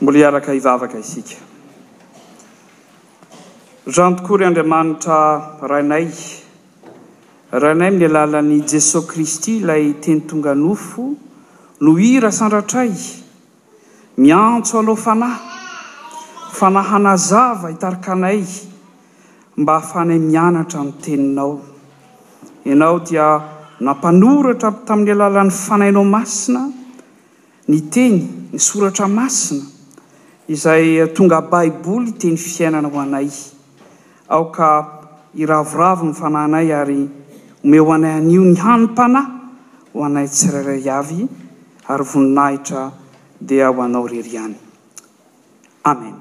Mbola hiaraka hivavaka isika. Androany tokoa ry Andriamanitra Rainay, Rainay amin'ny alalan'i Jesoa Kristy ilay Teny tonga nofo no hira sandratray miantso Anao Fanahy, Fanahy hanazava hitarika anay, mba hahafahanay mianatra ny Teninao. Ianao dia nampanoratra tamin'ny alalan'ny Fanainao Masina ny Teny, ny Soratra Masina, izay tonga Baiboly Teny Fiainana ho anay. Aoka hiravoravo ny fanahinay ary omeo anay anio ny hanim-panahy ho anay tsirairay avy, ary voninahitra dia ho Anao irery ihany. Amen.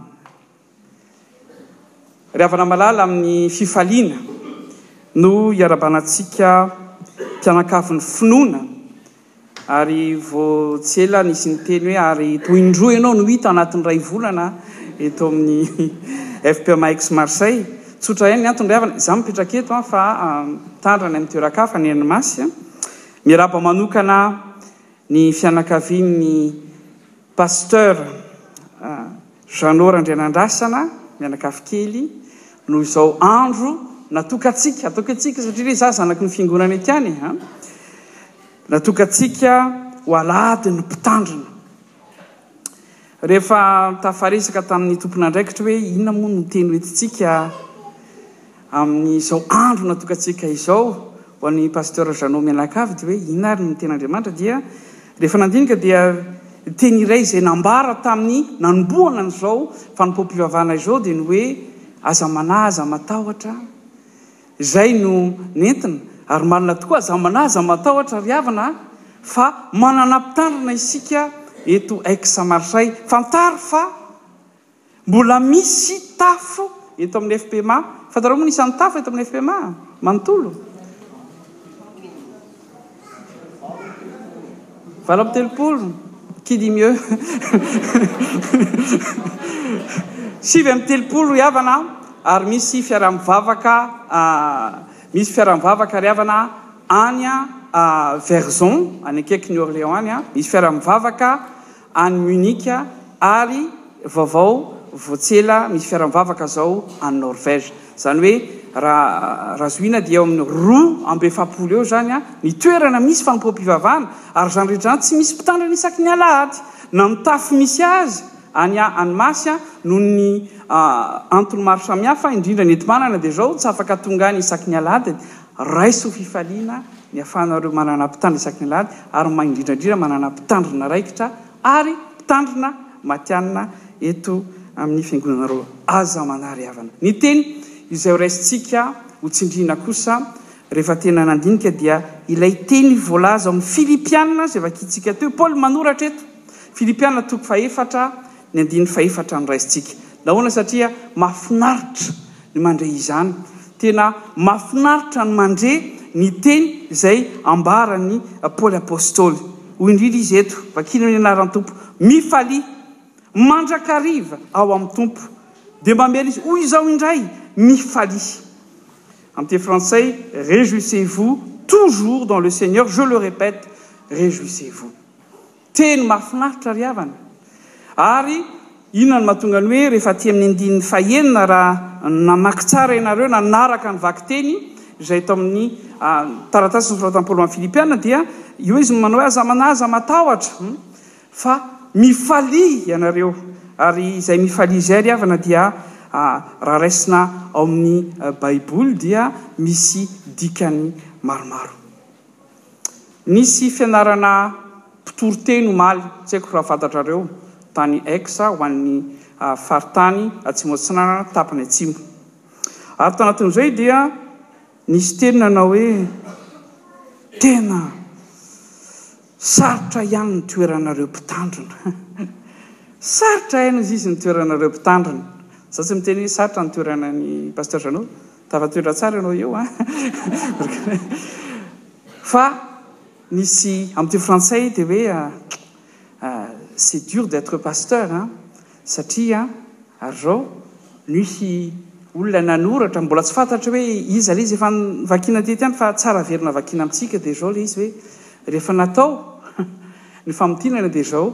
Ry havana malala, amin'ny fifaliana no iarabanantsika mpianankavin'ny finoana, ary vao tsy ela nisy niteny hoe ary toa indroa ianao no hita anatin'ny iray volana eto amin'ny FPMAX Marseille. Tsotra ihany ny antony ry havana, izaho mipetraka eto fa mitandrina any amin'ny toeran-kafa, any Annemasse. Miarahaba manokana ny fianakavian'ny. Pasteur Jeannot Randrianandrasana mianakavikely noho izao andro natokantsika, ataoko antsika satria ve izaho zanaky ny fiangonana ety ihany e, an, natokantsika ho alahady ny mpitandrina. Rehefa tafaresaka tamin'ny tompon'andraikitra hoe inona moa no teny hoentintsika amin'izao andro natokantsika izao, Ho an'i Pasteur Jeannot mianakavy dia hoe inona ary no tena Andriamanitra dia rehefa nandinika dia teny iray izay nambara tamin'ny nanombohana an'izao fanompoam-pivavahana izao dia ny hoe aza manahy aza matahotra izay no nentina ary marina tokoa aza manahy aza matahotra ry havana a fa manana mpitandrina isika eto Aix-Marseille fantaro fa Mbola misy tafo eto amin'ny FPMA. Fantarao moa ny isan'ny tafo eto amin'ny FPMA manontolo? Valo amby telopolo. Qui dit mieux? Sivy amby telopolo ry havana ary misy fiaraha-mivavaka misy fiaraha-mivavaka ry havana any Verzon, any akaikin'i Orléans any, misy fiaraha-mivavaka. any Munich ary vaovao vao tsy ela misy fiaraha-mivavaka izao any Norvège. Izany hoe raha raha zohiana dia eo amin'ny roa amby efapolo eo izany ny toerana misy fanompoam-pivavahana ary izany rehetra izany tsy misy mpitandrina isaky ny alahady na mitafy misy azy any Annemasse noho ny antony maro samihafa indrindra ny enti-manana dia izao tsy afaka tonga any isaky ny alahady Raiso ho fifaliana ny ahafahanareo manana mpitandrina isaky ny alahady ary ma indrindra indrindra manana mpitandrina raikitra ary mpitandrina matihanina eto amin'ny fiangonanareo. Aza manary havana. Ny teny izay ho raisintsika ho tsindriana kosa rehefa tena nandinika dia ilay teny voalaza ao amin'ny Filipiana izay vakintsika teo. Paoly manoratra eto, Filipiana toko fahefatra, Ny andininy fahefatra no raisintsika. Nahoana? Satria mahafinaritra ny mandre izany. Tena mahafinaritra ny mandre ny teny izay ambaran'i Paoly Apostoly. Hoy indrindra izy eto, vakino ny anaran'ny Tompo, Mifalia mandrakariva ao amin'ny Tompo. Dia mamela izy, hoy izao indray, Mifalia. Amin'ny teny frantsay, Réjouissez-vous toujours dans le Seigneur, je le répète, Réjouissez-vous. Teny mahafinaritra ry havana. Ary inona no mahatonga ny hoe rehefa aty amin'ny andininy fahenina raha namaky tsara ianareo, nanaraka ny vakiteny izay eto amin'ny taratasy nosoratan'i Paoly ho an'ny Filipiana dia eo izy no manao hoe aza manahy, aza matahotra fa mifalia ianareo ary izay mifalia izay ry havana dia raha raisina ao amin'ny Baiboly dia misy dikany maromaro. Nisy fianarana mpitory teny omaly, tsy haiko raha fantatrareo, tany Aix ho an'ny faritany Atsimo Atsinanana tapany Atsimo. Ary tanatin'izay dia nisy teny nanao hoe tena sarotra ihany ny toeranareo mpitandrina. Sarotra haino hoy izy ny toeranareo mpitandrina. Izaho tsy miteny hoe sarotra ny toeranan'i Pasteur Jeannot. Tafatoetra tsara ianao eo an! Fa nisy amin'ny teny frantsay dia hoe c'est dur d'etre pasteur an! Satria ary izao nisy olona nanoratra, mbola tsy fantatra hoe iza ilay izy, efa vakina teto ihany fa tsara averina vakina amintsika, dia izao ilay izy hoe rehefa natao ny famintinana dia izao,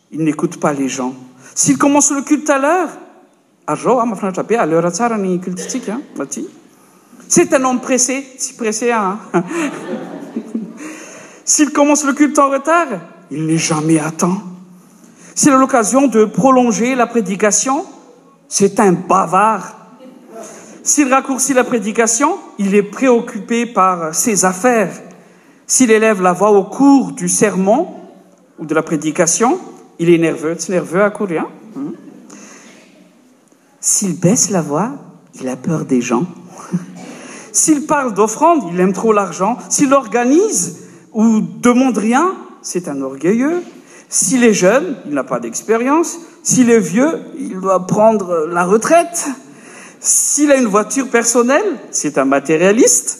il n'écoute pas les gens s'il commence le culte à l'heure ah, c'est un homme pressé si press s'il commence le culte en retard il n'est jamais attend s'il est l'occasion de prolonger la prédication c'est un bavard s'il raccourcit la prédication il est préoccupé par ses affaires s'il élève la voie au cours du sermon de la prédication il est nerveuxnerveux à cou rien hmm? s'il baisse la voix il a peur des gens s'il parle d'offrande il aime trop l'argent s'il organise ou demonderien c'est un orgueilleux s'il est jeune il n'a pas d'expérience s'il est vieux il doit prendre la retraite s'il a une voiture personnelle c'est un matérialiste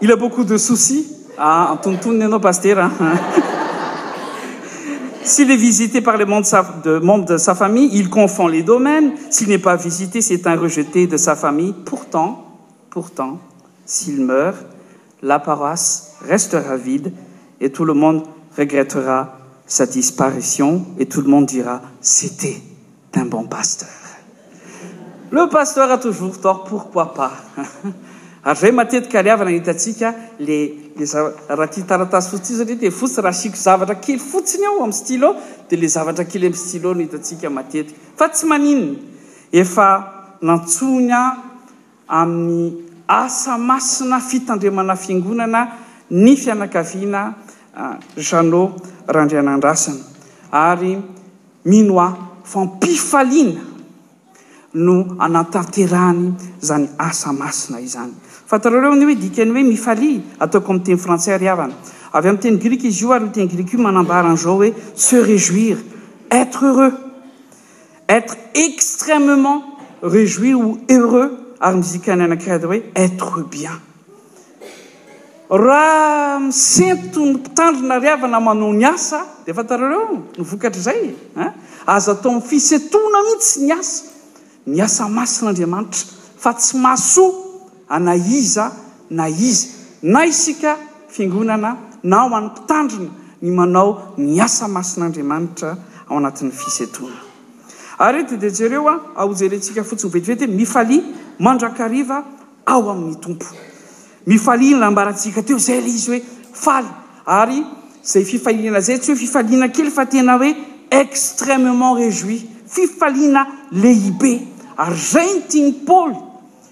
il a beaucoup de souci ah, ah. sil est visité par le membres de sa famille il confond les domaines s'il n'est pas visité c'est un rejeté de sa famille pourtant pourtant s'il meurt la paroisse restera vide et tout le monde regrettera ipiion tt lonepeuleperojou Un bon pasteur. Le pasteur a toujours tort pourquoi pas? Ary zay matetika ary havana hitantsika le le zava raha ty taratasy fotsy ty satria te fotsy raha asiako zavatra kely fotsiny ao am stylo de le zavatra kely am stylo no hitantsika matetika fa tsy maninona efa nantsoina amin'ny asa masina fitandremana fiangonana ny fianakaviana Jeannot Randrianandrasana ary mino aho fa am-pifaliana no hanatanterahany izany asa masina izany. Fantarao ireo ny hoe dikan'ny hoe mifalia? Ataoko amin'ny teny frantsay ry havana. Avy amin'ny teny grika izy io ary io teny grika io manambara an'izao hoe se réjouir, être heureux. être extremement rejouis ou heureux ary mizika ny anankiray dia hoe être bien. Raha misento ny mpitandrina ary havana manao ny asa dia fantarareo ny vokatr'izay e! Aza atao amin'ny fisentoana mihitsy ny asa, ny asa masin'Andriamanitra fa tsy mahasoa. Ana iza na iza, na isika Fiangonana na ho an'ny Mpitandrina ny manao ny asa masin'Andriamanitra ao anatin'ny fisetroana. Ary eto dia jereo a, ao hojerentsika fotsiny vetivety hoe mifalia mandrakariva ao amin'ny Tompo. Mifalia ny nambarantsika teo izay ilay izy hoe faly ary izay fifaliana izay tsy hoe fifaliana kely fa tena hoe extrêmement réjouis, fifaliana lehibe. Ary izay no tian'i Paoly.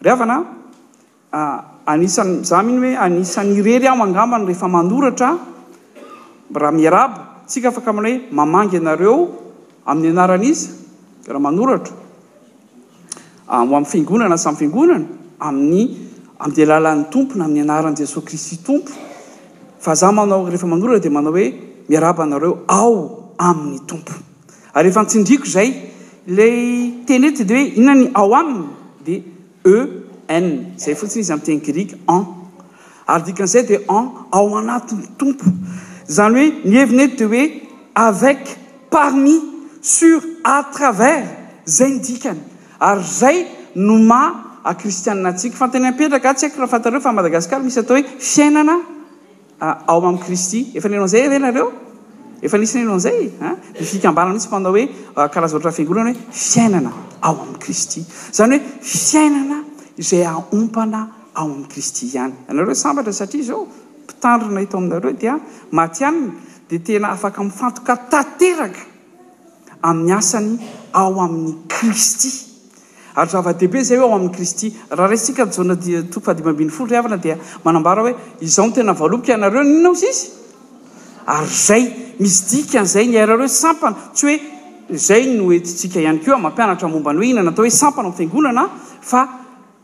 Ry havana a, anisan'ny, za mino hoe anisan'ny irery aho angambany rehefa manoratra raha miarahaba tsika afaka manao hoe mamangy anareo amin'ny anaran'iza raha manoratra ho amin'ny fiangonana samy fiangonana amin'ny amin'ny alalan'ny Tompo na amin'ny anaran'i Jesoa Kristy Tompo fa za manao rehefa manoratra dia manao hoe miarahaba anareo ao amin'ny Tompo. Ary efa ntsindriako izay, ilay teny eto dia hoe inona ny ao aminy? Dia eu en, izay fotsiny izy amin'ny teny grika, en. Ary dikan'izay dia en, ao anatin'ny Tompo. Izany hoe ny heviny eto dia hoe avec, parmi, sur, à travers, izay ny dikany. Ary izay no maha akristianina antsika. Fa ny teny mipetraka, tsy haiko raha fantatrareo fa à Madagascar misy atao hoe fiainana. ao amin'i Kristy. Efa nihaino an'izay ve ianareo? Efa nisy nihaino an'izay? A? Ny fikambanana mihitsy manao hoe ah, karazana ohatran'ny fiangonana hoe fiainana ao amin'i Kristy. Izany hoe fiainana izay aompana ao amin'i Kristy ihany. Ianareo sambatra satria izao mpitandrina eto aminareo dia matihanina, dia tena afaka mifantoka tanteraka amin'ny asany ao amin'i Kristy. Ary zava-dehibe izay ao amin'i Kristy. Raha raisintsika ny Jaona dia toko fahadimy ambin'ny folo ry havana dia manambara hoe, Izao no tena voaloboka ianareo, ny inona ozy izy? Ary izay. Misy dikan'izay ny air hoe sampana, tsy hoe, izay no entintsika ihany koa mampianatra momba ny hoe inona no atao hoe sampana ao fiangonana, fa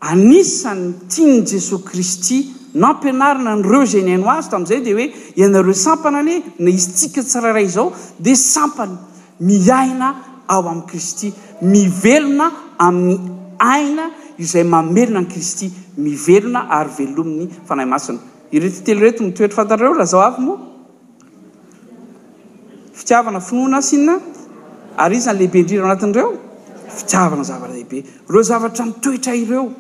anisan'ny tian'i Jesoa Kristy nampianarina an'ireo izay nihaino Azy tamin'izay dia hoe, ianareo sampana anie, na izy tsika tsirairay izao dia sampana. miaina ao amin'i Kristy, mivelona amin'ny aina izay mamelona an'i Kristy, mivelona ary velomin'ny Fanahy Masina. Ireto telo ireto no toetra fantatrareo, lazao avy moa? Fitiavana, finoana sy inona? Ary iza no lehibe indrindra ao anatin'ireo? Fitiavana zava-dehibe. Ireo zavatra mitoetra ireo.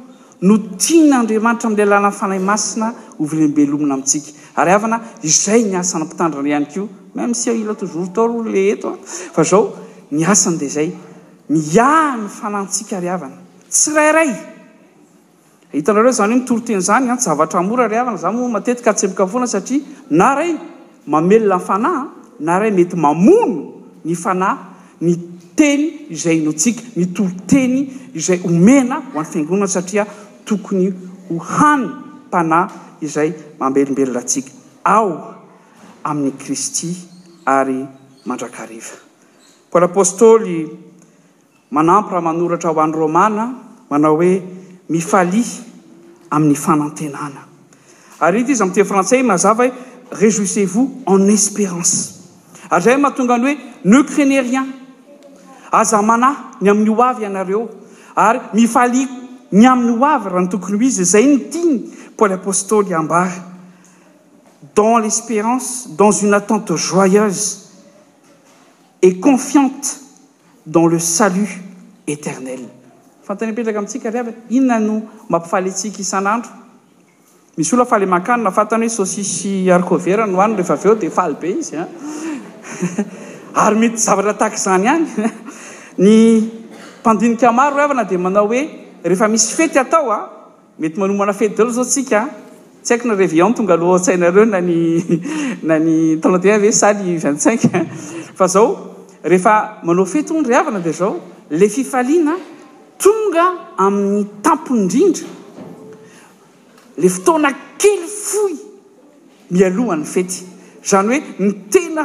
no tian' Andriamanitra amin' ny alalan' ny Fanahy Masina ho velembelomina amintsika ary havana izay ny asan' ny Mpitandrina ihany koa, même si il a toujours tort hono le eto an! fa zao ny asany dia izay, miahy ny fanantsika ry havana, tsirairay! hitanareo izany hoe mitory teny izany an! tsy zavatra mora ry havana, za moa matetika atsemboka foana satria na ray, Mamelona ny fanahy na ray mety mamono ny fanahy ny teny izay inoantsika, ny toriteny izay omena ho an'ny fiangonana satria tokony ho hany mpanahy izay mambelombelona antsika ao amin'i Kristy ary mandrakariva. Paoly Apostoly Manampy raha manoratra ho an'ny Romana manao hoe Mifalia amin'ny fanantenana. Ary hita izy amin'ny teny frantsay mazava hoe Réjouissez-vous en espérance. Ary izay no mahatonga ny hoe Ne craignez rien, Aza manahy ny amin'ny ho avy ianareo, ary Mifalia ny amin'ny ho avy, raha ny tokony ho izy. Izay no tian'i Paoly Apostoly hambara, Dans l'espérance, dans une attente joyeuse et confiante. dans le salut eternel. Fanontaniana mipetraka amintsika ry havana, inona no mampifaly antsika isan'andro? Misy olona faly aman-kanina, fantany hoe saosisy sy haricot vert no hohaniny rehefa avy eo dia faly be izy an! Ary mety zavatra tahaka izany ihany ny mpandinika maro ry havana dia manao hoe rehefa misy fety atao an! Mety manomana fety daholo zao tsika a! Tsy haiko na réveillon tonga aloha ao an-tsainareo na ny na ny trente et un ve sa ny vingt cinq fa zao rehefa manao fety hono ry havana dia zao le fifaliana tonga amin'ny tampony indrindra le fotoana kely fohy mialohan'ny fety zany hoe ny tena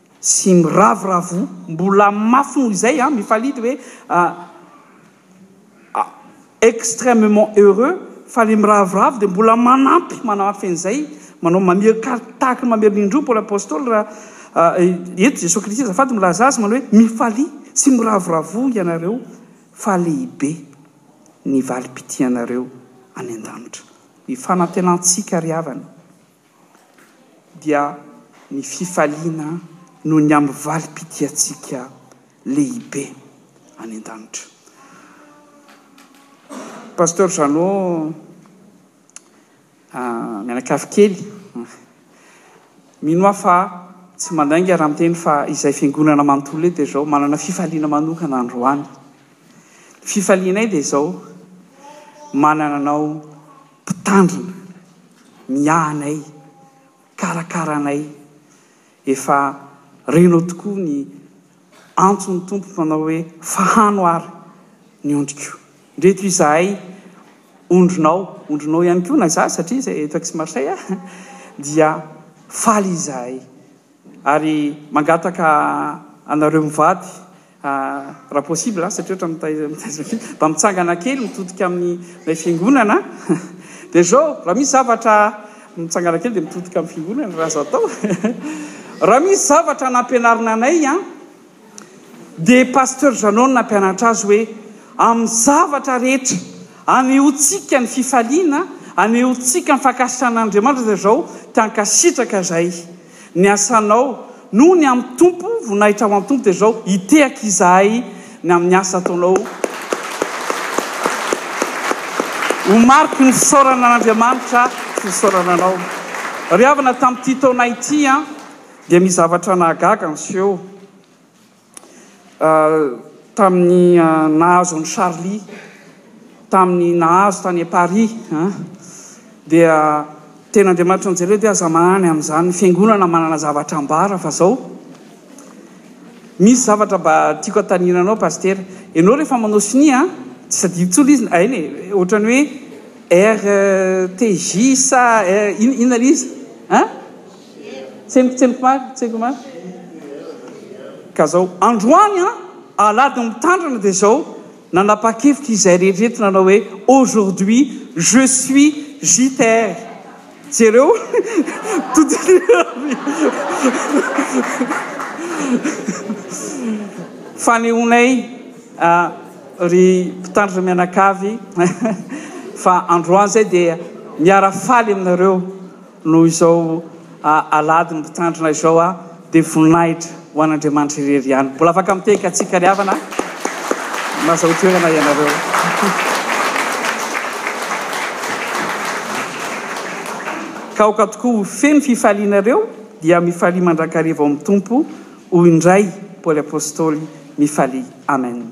Tsy miravoravo mbola mafy noho izay an! Mifalia dia hoe ah, extremement heureux, fa ilay miravoravo dia mbola manampy, manampy an'izay, manao mamirikarik tahaka ny mamerina indroa Paoly Apôstôly raha eto Jesoa Kristy azafady milaza azy manao hoe mifalia sy miravoravoa ianareo fa lehibe ny valim-pitianareo any an-danitra. Ny fanantenantsika ry havana. dia ny fifaliana noho ny amin'ny valim-pitia-tsika lehibe any an-danitra. Pasteur Jeannot, mianakavy kely, mino aho fa tsy mandainga raha miteny fa izay fiangonana manontolo eto izao manana fifaliana manokana androany. Fifalianay dia izao, manana anao mpitandrina, miahy anay, mikarakara anay. Efa renao tokoa ny antson'ny Tompo mpanao hoe, Fahano àry ny ondriko. Ndreto izahay ondrinao, ondrinao ihany koa na izaho satria eto Aix-Marseille dia faly izahay. ary mangataka anareo mivady raha possible satria ohatra mitaiza mitaiza kely mba mitsangana kely mitodika amin'ny ilay fiangonana dia zao raha misy zavatra mitsangana kely dia mitodika amin'ny fiangonana raha azo atao raha misy zavatra nampianarina anay an Dia Pasteur Jeannot no nampianatra azy hoe, amin'ny zavatra rehetra, anehoantsika ny fifaliana, anehoantsika ny fankasitrahana an'Andriamanitra dia izao, te hankasitraka izahay. Ny asanao, noho ny amin'ny Tompo, voninahitra ho an'ny Tompo, dia izao, hitehaka izahay ny amin'ny asa ataonao, ho mariky ny fisaorana an'Andriamanitra sy ny fisaorana anao. Ry havana, tamin'ity taona ity an. Dia misy zavatra nahagaga niseho tamin'ny nahazo an'i Charlie tamin'ny nahazo tany à Paris an! Dia tena Andriamanitra nijery hoe dia aza mahany amin'izany fiangonana manana zavatra ambara fa zao misy zavatra mba tiako antanina anao Pasitera ianao rehefa manao sonia an! tsy sadiho intsony izy aina e! ohatrany hoe RTJ sa inona le izy an! Tsembotsembo mafy, tsembo mafy. Ka zao, androany an, alahady mitandrina dia zao, nanapa-kevitra izay rehetra eto nanao hoe aujourd'hui je suis JTR. Jereo fanehonay ry mpitandrina mianakavy fa androany zay dia miara faly aminareo. Noho izao alahadin'ny mpitandrina izao aho dia voninahitra ho an'Andriamanitra irery ihany. Mbola afaka miteny ka tsikariavana an! Aza ho toerana ianareo. Ka aoka tokoa ho feno fifalianareo dia mifalia mandrakariva ao amin'ny Tompo, hoy indray Paoly Apostoly, mifalia. Amen.